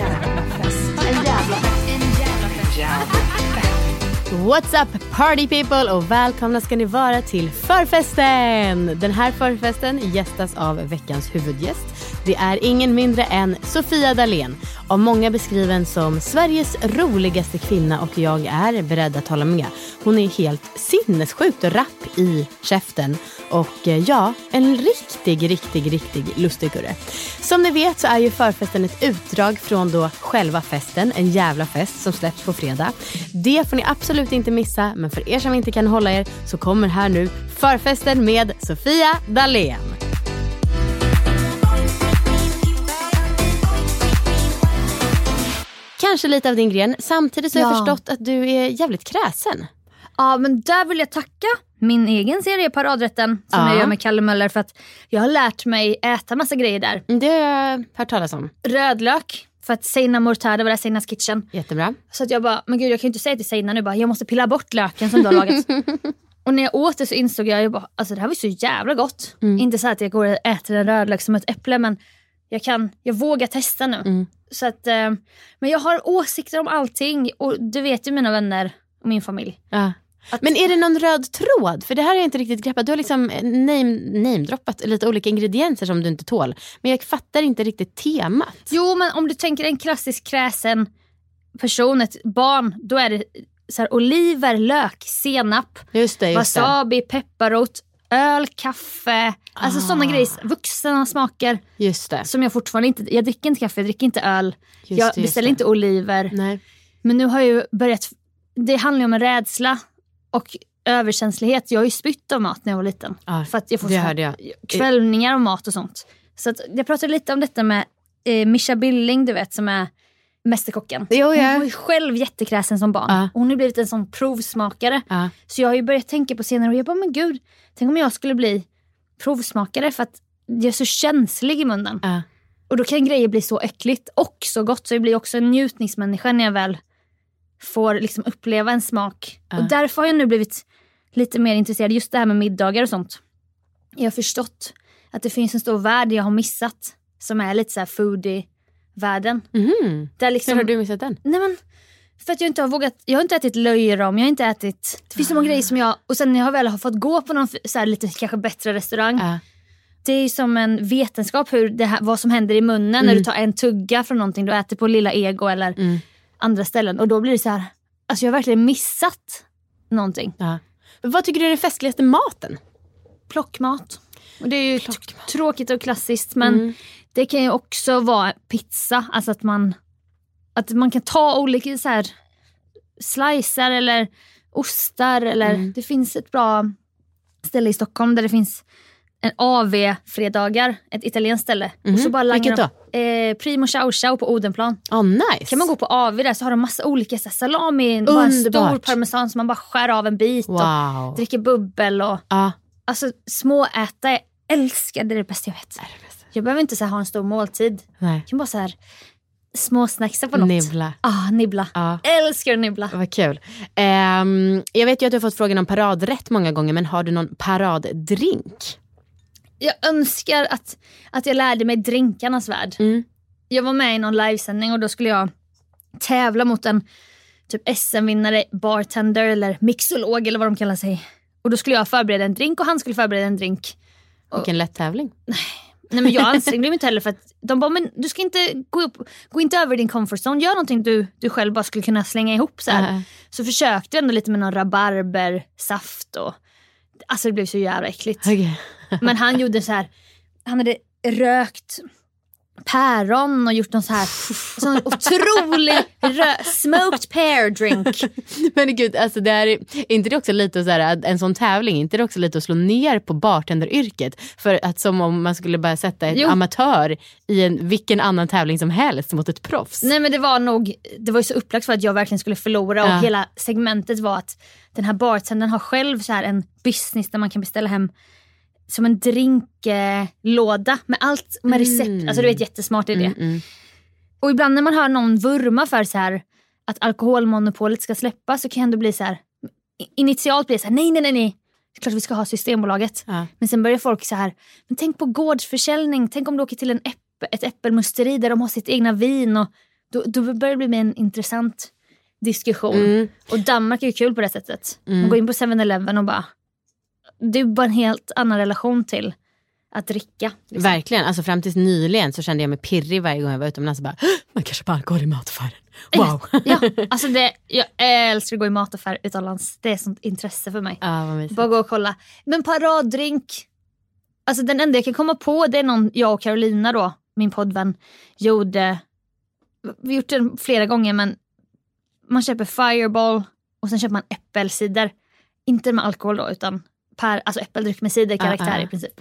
En jävla fest. What's up party people och välkomna ska ni vara till förfesten! Den här förfesten gästas av veckans huvudgäst. Det är ingen mindre än Sofia Dalén. Av många beskriven som Sveriges roligaste kvinna och jag är beredd att hålla med. Hon är helt sinnessjukt rapp i käften och eh, ja, en riktig, riktig, riktig lustigkurre. Som ni vet så är ju förfesten ett utdrag från då själva festen, en jävla fest som släpps på fredag. Det får ni absolut inte missa, men för er som inte kan hålla er så kommer här nu förfesten med Sofia Dalén. Kanske lite av din gren. Samtidigt så har jag Ja. förstått att du är jävligt kräsen. Ja men där vill jag tacka min egen serie Paradrätten som Ja. jag gör med Kalle Möller för att jag har lärt mig äta massa grejer där. Det har jag hört talas om. Rödlök för att Seina Mortada var där, Seinas kitchen. Jättebra. Så att jag bara, men gud jag kan ju inte säga till Seina nu bara, jag måste pilla bort löken som du har lagat. och när jag åt det så insåg jag, jag bara, alltså det här var ju så jävla gott. Inte så att jag går och äter en rödlök som ett äpple men jag kan, jag vågar testa nu. Så att, eh, men jag har åsikter om allting och du vet ju mina vänner och min familj. Ja. Att- Men är det någon röd tråd? För det här har jag inte riktigt greppat. Du har liksom name, namedroppat lite olika ingredienser som du inte tål. Men jag fattar inte riktigt temat. Jo men om du tänker en klassisk kräsen person, ett barn, då är det så här, oliver, lök, senap, Just det, just det. wasabi, pepparrot, öl, kaffe. Alltså Ah. sådana grejer, vuxna smaker Just det. som jag fortfarande inte, jag dricker inte kaffe, jag dricker inte öl, Just jag det, beställer det. inte oliver. Nej. Men nu har jag ju börjat, det handlar ju om en rädsla och överkänslighet. Jag har ju spytt av mat när jag var liten. Ja, för att jag får det hörde jag. kvällningar av mat och sånt. Så att jag pratade lite om detta med eh, Mischa Billing, du vet, som är Mästerkocken. Jo, Hon ja. var ju själv jättekräsen som barn. Ja. Hon har blivit en sån provsmakare. Ja. Så jag har ju börjat tänka på senare och jag bara, men gud, tänk om jag skulle bli provsmakare för att jag är så känslig i munnen. Ja. Och då kan grejer bli så äckligt och så gott så jag blir också en njutningsmänniska när jag väl får liksom uppleva en smak. Och därför har jag nu blivit lite mer intresserad just det här med middagar och sånt. Jag har förstått att det finns en stor värld jag har missat som är lite så här foodie-världen. Mhm. Där liksom, Hur har du missat den? Nej men, för att jag inte har vågat, jag har inte ätit löjrom, jag har inte ätit, det finns så många grejer som jag, och sen när jag väl har fått gå på någon så här, lite kanske bättre restaurang. Ja. Det är ju som en vetenskap hur det här, vad som händer i munnen när du tar en tugga från någonting du äter på lilla ego eller Mm. andra ställen. Och då blir det så här, alltså jag har verkligen missat någonting. Ja. Vad tycker du är den festligaste maten? Plockmat. Och det är ju tråkigt och klassiskt men det kan ju också vara pizza. Alltså att man, att man kan ta olika så här, slicer eller ostar. Eller, Det finns ett bra ställe i Stockholm där det finns en AV-fredagar, ett italienskt ställe. Och så bara langar Vilket de, eh, Primo Ciao Ciao på Odenplan. Oh, nice. Kan man gå på AV där så har de massa olika så här, salami, bara en stor parmesan som man bara skär av en bit Wow. och dricker bubbel. Och, Ja. Alltså småäta, jag älskar det, är det bästa jag vet. Jag behöver inte så här, ha en stor måltid. Nej. Jag kan bara så här småsnacksa på något. Nibbla. Ah, nibbla. Ja. Älskar att nibbla. Vad kul. Ehm, jag vet ju att du har fått frågan om paradrätt många gånger men har du någon paraddrink? Jag önskar att, att jag lärde mig drinkarnas värld. Mm. Jag var med i någon livesändning och då skulle jag tävla mot en typ SM-vinnare, bartender eller mixolog eller vad de kallar sig. Och då skulle jag förbereda en drink och han skulle förbereda en drink. Vilken lätt tävling. Nej men jag ansträngde mig inte heller för att de bara, men du ska inte gå, upp, gå inte över din comfort zone, gör någonting du, du själv bara skulle kunna slänga ihop. Så, här. Ja. så försökte jag ändå lite med någon rabarbersaft och alltså det blev så jävla äckligt. Okej. Men han gjorde så här, han hade rökt päron och gjort någon så här sån otrolig rö- smoked pear drink. Men gud, alltså det är, är inte det också lite så här, en sån tävling, inte det också lite att slå ner på bartenderyrket? För att som om man skulle bara sätta Jo. amatör i en, vilken annan tävling som helst mot ett proffs. Nej men det var nog, det var ju så upplagt för att jag verkligen skulle förlora och Ja. hela segmentet var att den här bartendern har själv så här en business där man kan beställa hem som en drinklåda med allt med recept. Alltså du vet jättesmart idé. Mm, mm. Och ibland när man hör någon vurma för så här att alkoholmonopolet ska släppas så kan jag ändå bli så här. Initialt blir det så här, nej nej nej nej. Det är klart vi ska ha Systembolaget. Ja. Men sen börjar folk så här, men tänk på gårdsförsäljning. Tänk om du åker till en äpp, ett äppelmusteri där de har sitt egna vin. Och då, då börjar det bli mer en intressant diskussion. Mm. Och Danmark är ju kul på det sättet. Man går in på 7-Eleven och bara, det är bara en helt annan relation till att dricka. liksom. Verkligen, alltså fram tills nyligen så kände jag mig pirrig varje gång jag var utomlands bara, "Hå! man kan köpa alkohol i mataffären. Wow. Ja, alltså det, jag älskar att gå i mataffär utomlands. Det är sånt intresse för mig. Ja. Bara gå och kolla. Men paraddrink. Alltså den enda jag kan komma på det är någon jag och Carolina då, min poddvän, gjorde. Vi gjort det flera gånger men man köper Fireball och sen köper man äppelcider. Inte med alkohol då utan per, alltså äppeldryck med ciderkaraktär Ah, ah. i princip.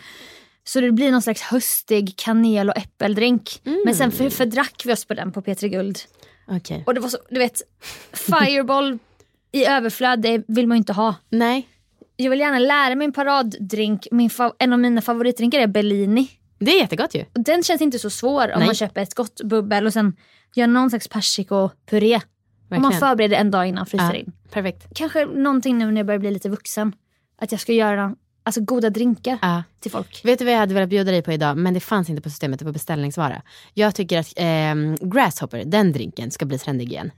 Så det blir någon slags höstig kanel och äppeldrink. Men sen för, fördrack vi oss på den på P3 Guld. Okej. Och det var så, du vet, Fireball i överflöd, det vill man ju inte ha. Nej, Jag vill gärna lära mig en paraddrink. Min en av mina favoritdrinkar är Bellini. det är jättegott ju. Den känns inte så svår om Nej. man köper ett gott bubbel och sen gör någon slags persikopuré. Om man förbereder en dag innan och fryser Ja, in. perfekt. Kanske någonting nu när jag börjar bli lite vuxen. Att jag ska göra alltså, goda drinkar Ja. till folk. Vet du vad jag hade velat bjuda dig på idag? Men det fanns inte på systemet, det var beställningsvara. Jag tycker att ehm, Grasshopper, den drinken, ska bli trendig igen.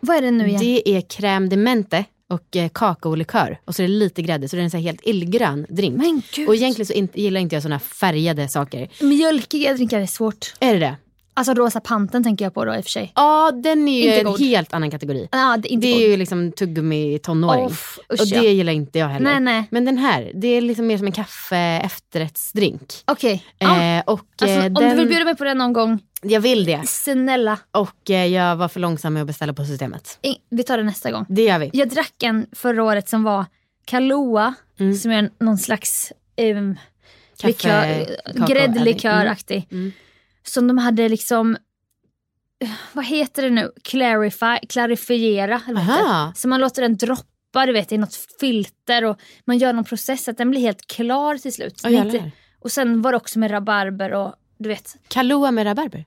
Vad är det nu igen? Det är crème de mente och eh, kakaolikör. Och så är det lite grädde, så det är en så helt illgrön drink. Men gud. Och egentligen så in, gillar inte jag såna färgade saker. Mjölkiga drinkar är svårt. Är det det? Alltså rosa panten tänker jag på då i och för sig. Ja, den är ju Inte en god. helt annan kategori. Ja, det är inte Det är ju liksom tuggummi tonåring. Off, usch, och det ja. gillar inte jag heller. Nej, nej. Men den här, det är liksom mer som en kaffe efterrättsdrink. Okej. Ja. Eh, och Alltså, eh, om den, du vill bjuda mig på det någon gång, Jag vill det. snälla. Och eh, jag var för långsam med att beställa på systemet. Vi tar det nästa gång. Det gör vi. Jag drack en förra året som var Kahlua, som är någon slags um, likör, gräddliköraktig. Mm. Som de hade liksom, vad heter det nu, Clarify, klarifiera. Så man låter den droppa du vet, i något filter och man gör någon process så att den blir helt klar till slut. Är inte, och sen var det också med rabarber och du vet. Kahlua med rabarber.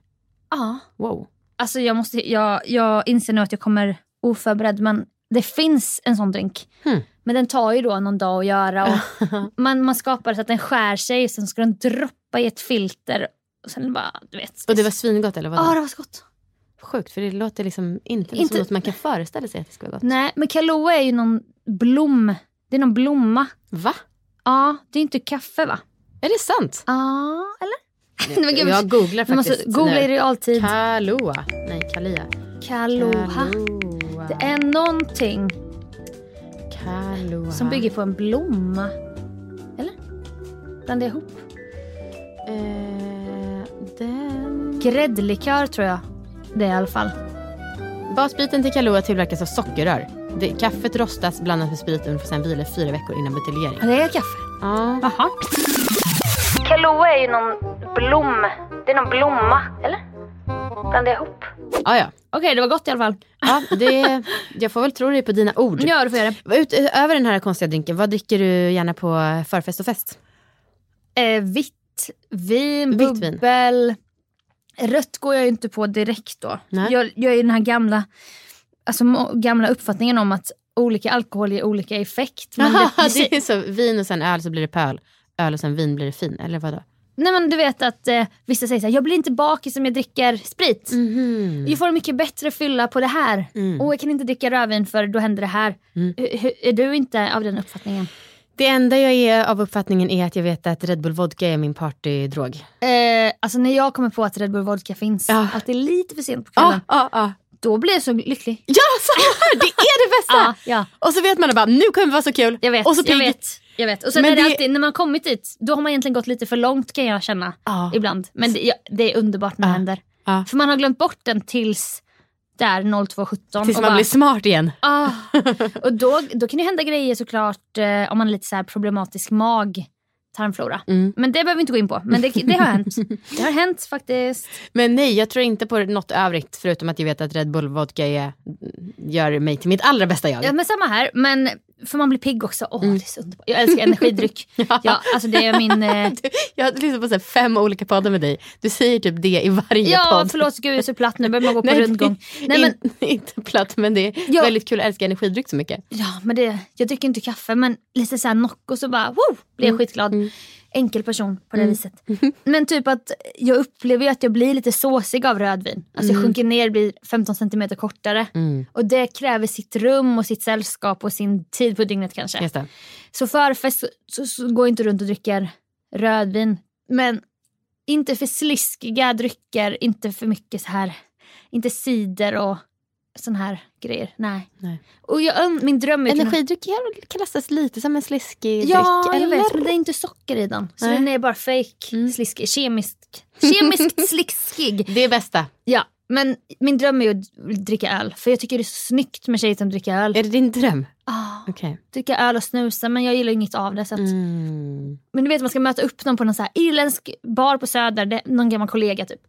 Ja. Wow. Alltså jag, måste, jag, jag inser nu att jag kommer oförberedd men det finns en sån drink. Hmm. Men den tar ju då någon dag att göra. Och man, man skapar så att den skär sig och sen ska den droppa i ett filter. Och sen bara, du vet. Och det var svingott eller vad? Ja, det var så gott. Sjukt, för det låter liksom inte, Inte- som något man kan föreställa sig att det ska vara gott. Nej, men Kahlua är ju någon blom. Det är någon blomma. Va? Ja, det är inte kaffe va? Är det sant? Ja, eller? Nej, gud, jag googlar vi måste faktiskt googla i realtid. Kahlua. Nej, Kalia. Kahlua. Det är någonting Kahlua. som bygger på en blomma. Eller? Blandar jag ihop? Eh. Gräddlikör tror jag det är i alla fall. Basbiten till Kahlua tillverkas av sockerrör. Det, kaffet rostas, blandas med spriten och får sedan vila fyra veckor innan buteljering. Ja, det är kaffe. Ja. Jaha. Kahlua är ju någon blom... Det är någon blomma, eller? Blandar jag ihop? Ja, ja. Okej, det var gott i alla fall. ja det, jag får väl tro dig på dina ord. Ja, du får göra det. Utöver den här konstiga drinken, vad dricker du gärna på förfest och fest? Eh, vitt vin, Vitt vin. Rött går jag ju inte på direkt då. Nej. Jag, jag är den här gamla, alltså, gamla uppfattningen om att olika alkohol ger olika effekt. Men Jaha, det, det är så vin och sen öl så blir det pöl. Öl och sen vin blir det fin, eller vadå? Nej men du vet att eh, vissa säger så här, jag blir inte bakis om jag dricker sprit. Mhm. Jag får en mycket bättre fylla på det här. Mm. Och jag kan inte dricka rödvin för då händer det här. H- är du inte av den uppfattningen? Det enda jag är av uppfattningen är att jag vet att Red Bull Vodka är min partydrog. Eh, alltså när jag kommer på att Red Bull Vodka finns, Ja. att det är lite för sent på kvällen, ja, ja. då blir jag så lycklig. Ja, samma! Det är det bästa! Ja, ja. Och så vet man bara, nu kommer det vara så kul. Jag vet, och så jag vet. Jag vet. Och sen Men är det det- alltid, när man kommit dit, då har man egentligen gått lite för långt kan jag känna ibland. Men det, det är underbart när det händer. För man har glömt bort den tills där 02.17. Tills man bara, blir smart igen. ah. Och då, då kan det hända grejer såklart eh, om man har lite så här problematisk mag tarmflora. Mm. Men det behöver vi inte gå in på. Men det, det har hänt. Det har hänt faktiskt. Men nej, jag tror inte på något övrigt förutom att jag vet att Red Bull Vodka är, gör mig till mitt allra bästa jag. Ja men samma här. Men för man blir pigg också. Åh det är så underbart. Jag älskar energidryck. ja. alltså det är min... Eh, Jag har lyssnat på så här fem olika poddar med dig. Du säger typ det i varje ja podd. förlåt gud jag är så platt nu. Börjar man gå på Nej, rundgång. Nej men, in, inte platt men det är Ja. väldigt kul. Jag älskar energidryck så mycket. ja, men det, jag dricker inte kaffe men lite såhär Nocco så bara woo, blir jag skitglad. Enkel person på det viset. Men typ att jag upplever ju att jag blir lite såsig av rödvin. Alltså jag sjunker ner, blir 15 centimeter kortare. Och det kräver sitt rum och sitt sällskap och sin tid på dygnet kanske. Så förfest så, så går jag inte runt och dricker rödvin. Men inte för sliskiga drycker, inte för mycket så här, inte cider och sån här grejer. Nej. Nej. Och jag, min dröm är Energidryck är- klassas lite som en sliskig Ja, dryck. jag eller? vet, men det är inte socker i den. Så Nej. den är bara fake, sliskig, kemisk, kemiskt sliskig. Det är bästa. Ja, men min dröm är ju att dricka öl. För jag tycker det är så snyggt med tjejer som dricker öl. Är det din dröm? Ah, Okej. dricka öl och snusa, men jag gillar inget av det. Så att, Mm. Men du vet man ska möta upp någon på någon så här irländsk bar på Söder, det, någon gammal kollega typ.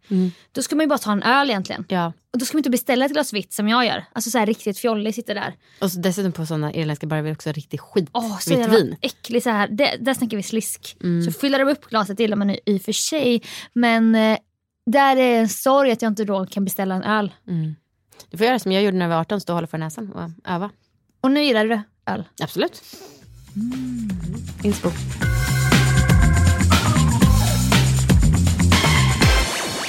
Då ska man ju bara ta en öl egentligen. Ja. Och då ska man inte beställa ett glas vitt som jag gör. Alltså så här riktigt fjollig sitter där. Och så dessutom på sådana irländska barer är det också riktigt skit Åh, så vitt vin. äcklig så här. Det, där snackar vi slisk. Så fyller de upp glaset gillar man i, i och för sig. Men eh, där är en sorg att jag inte då kan beställa en öl. Du får göra som jag gjorde när jag var 18, stå och hålla för näsan och öva. Och nu gillar du öl. Absolut. Inspo.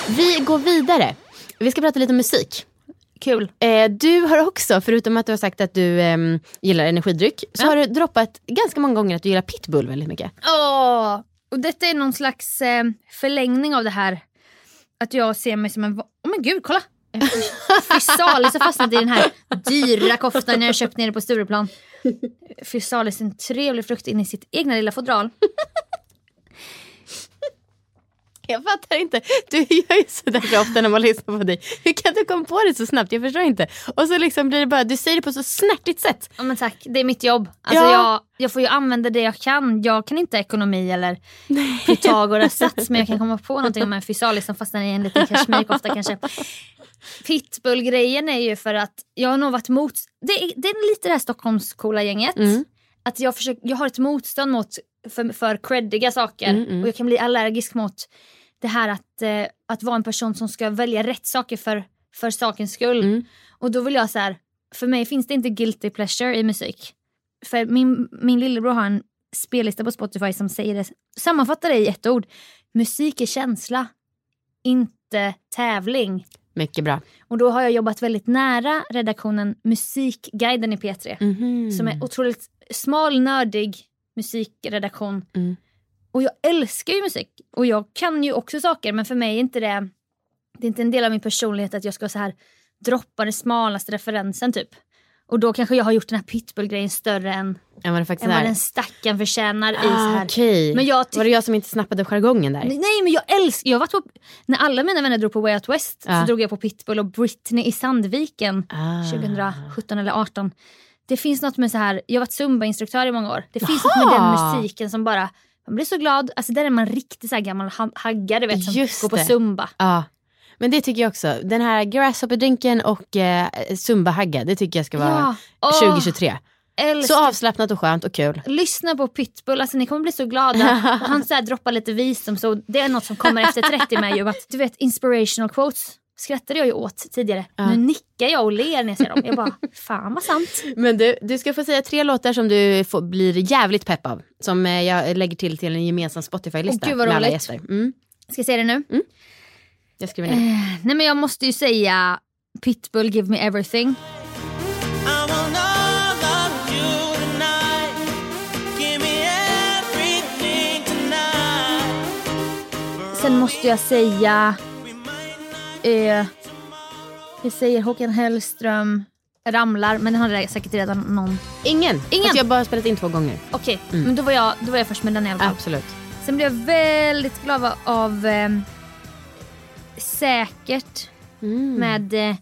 Vi går vidare. Vi ska prata lite musik. Kul. Eh, du har också, förutom att du har sagt att du ehm, gillar energidryck, så Ja. har du droppat ganska många gånger att du gillar pitbull väldigt mycket. Åh! Och detta är någon slags eh, förlängning av det här. Att jag ser mig som en... va- men gud, kolla! Fysalis har fastnat i den här dyra koftan jag köpt nere på Stureplan. Fysalis är en trevlig frukt in i sitt egna lilla fodral. Jag fattar inte. Du gör ju sådär så ofta när man lyssnar på dig. Hur kan du komma på det så snabbt? Jag förstår inte. Och så liksom blir det bara, du säger det på så snärtigt sätt. Ja men tack, det är mitt jobb. Alltså Ja. jag, jag får ju använda det jag kan. Jag kan inte ekonomi eller Pythagoras sats men jag kan komma på någonting om en fysalis som fastnar i en liten kashmirkofta kanske. Pitbull-grejen är ju för att jag har nog varit mot... Det är, det är lite det här Stockholmscoola gänget. Att jag, försöker, jag har ett motstånd mot för, för creddiga saker och jag kan bli allergisk mot det här att, eh, att vara en person som ska välja rätt saker för, för sakens skull. Och då vill jag så här, för mig finns det inte guilty pleasure i musik. För min, min lillebror har en spellista på Spotify som säger det, sammanfattar det i ett ord. Musik är känsla, inte tävling. Mycket bra. Och då har jag jobbat väldigt nära redaktionen Musikguiden i P3. Mhm. Som är otroligt smal, nördig musikredaktion. Mm. Och jag älskar ju musik. Och jag kan ju också saker men för mig är inte det, det är inte en del av min personlighet att jag ska så här droppa den smalaste referensen typ. Och då kanske jag har gjort den här pitbull-grejen större än, faktiskt än vad den stackaren förtjänar i så Ah, här. Okej. Men jag Var det jag som inte snappade jargongen där? Nej men jag älskar, jag varit på, när alla mina vänner drog på Way Out West Ja. så drog jag på Pitbull och Britney i Sandviken Ah. 2017 eller 18. Det finns något med så här, jag har varit zumba-instruktör i många år. Det finns något med den musiken som bara, man blir så glad. Alltså där är man riktigt så här gammal ha- hagga du vet som Just går på det. zumba. Ja. Men det tycker jag också. Den här Grasshopper-drinken och eh, Zumba-hagga, det tycker jag ska vara Ja. Åh, 2023. älskar. Så avslappnat och skönt och kul. Lyssna på Pitbull, alltså ni kommer bli så glada. Och han så här droppar lite visdom så det är något som kommer efter 30 med ju. Att, du vet inspirational quotes skrattade jag ju åt tidigare. Ja. Nu nickar jag och ler när jag ser dem. Jag bara, fan vad sant. Men du, du ska få säga tre låtar som du får, blir jävligt pepp av. Som eh, jag lägger till till en gemensam Spotify-lista oh, med alla gäster. Mm. Ska jag säga det nu? Mm. Jag skriver ner. Eh, nej men jag måste ju säga Pitbull, Give Me Everything. Sen måste jag säga Eh, jag säger Håkan Hellström ramlar, men hade jag säkert redan någon... Ingen. Ingen. Fast jag har bara spelat in två gånger. Okej, men då var, jag, då var jag först med den i alla fall. Absolut. Sen blev jag väldigt glad av- eh, Säkert med eh,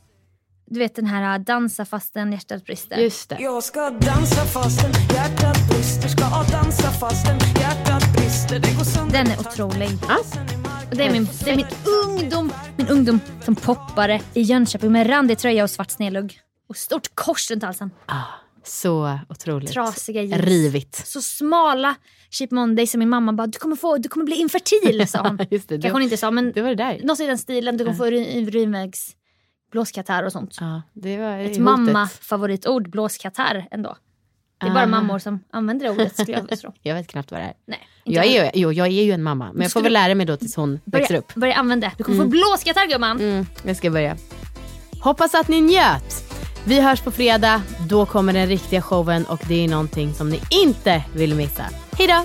du vet den här eh, dansa fastän hjärtat brister. Just det. Jag ska dansa fastän hjärtat brister Ska dansa fastän hjärtat brister Det går sönder Den är otrolig. Ja. Och det, är min, det är min ungdom min ungdom som poppade i Jönköping med randig tröja och svart snedlugg. Och stort kors runt halsen. Så otroligt. Trasiga jeans. Rivigt. Så smala Cheap Monday som min mamma bara du kommer, få, du kommer bli infertil sa hon. Just det, Kanske hon inte sa men Det var det där. något i den stilen. Du kommer få urin- urinvägs blåskatarr och sånt. Ja, det var Ett mamma-favoritord, blåskatarr ändå. Det är bara Ah. mammor som använder det ordet skulle jag tro. Jag vet knappt vad det är. Nej, Jag är, ju, jo, jag är ju en mamma, men jag får väl lära mig då tills hon växer Börja, upp. börja använda det. Du kommer få blåskatarr gumman. Mm, jag ska börja. Hoppas att ni njöt. Vi hörs på fredag. Då kommer den riktiga showen och det är någonting som ni inte vill missa. Hej då!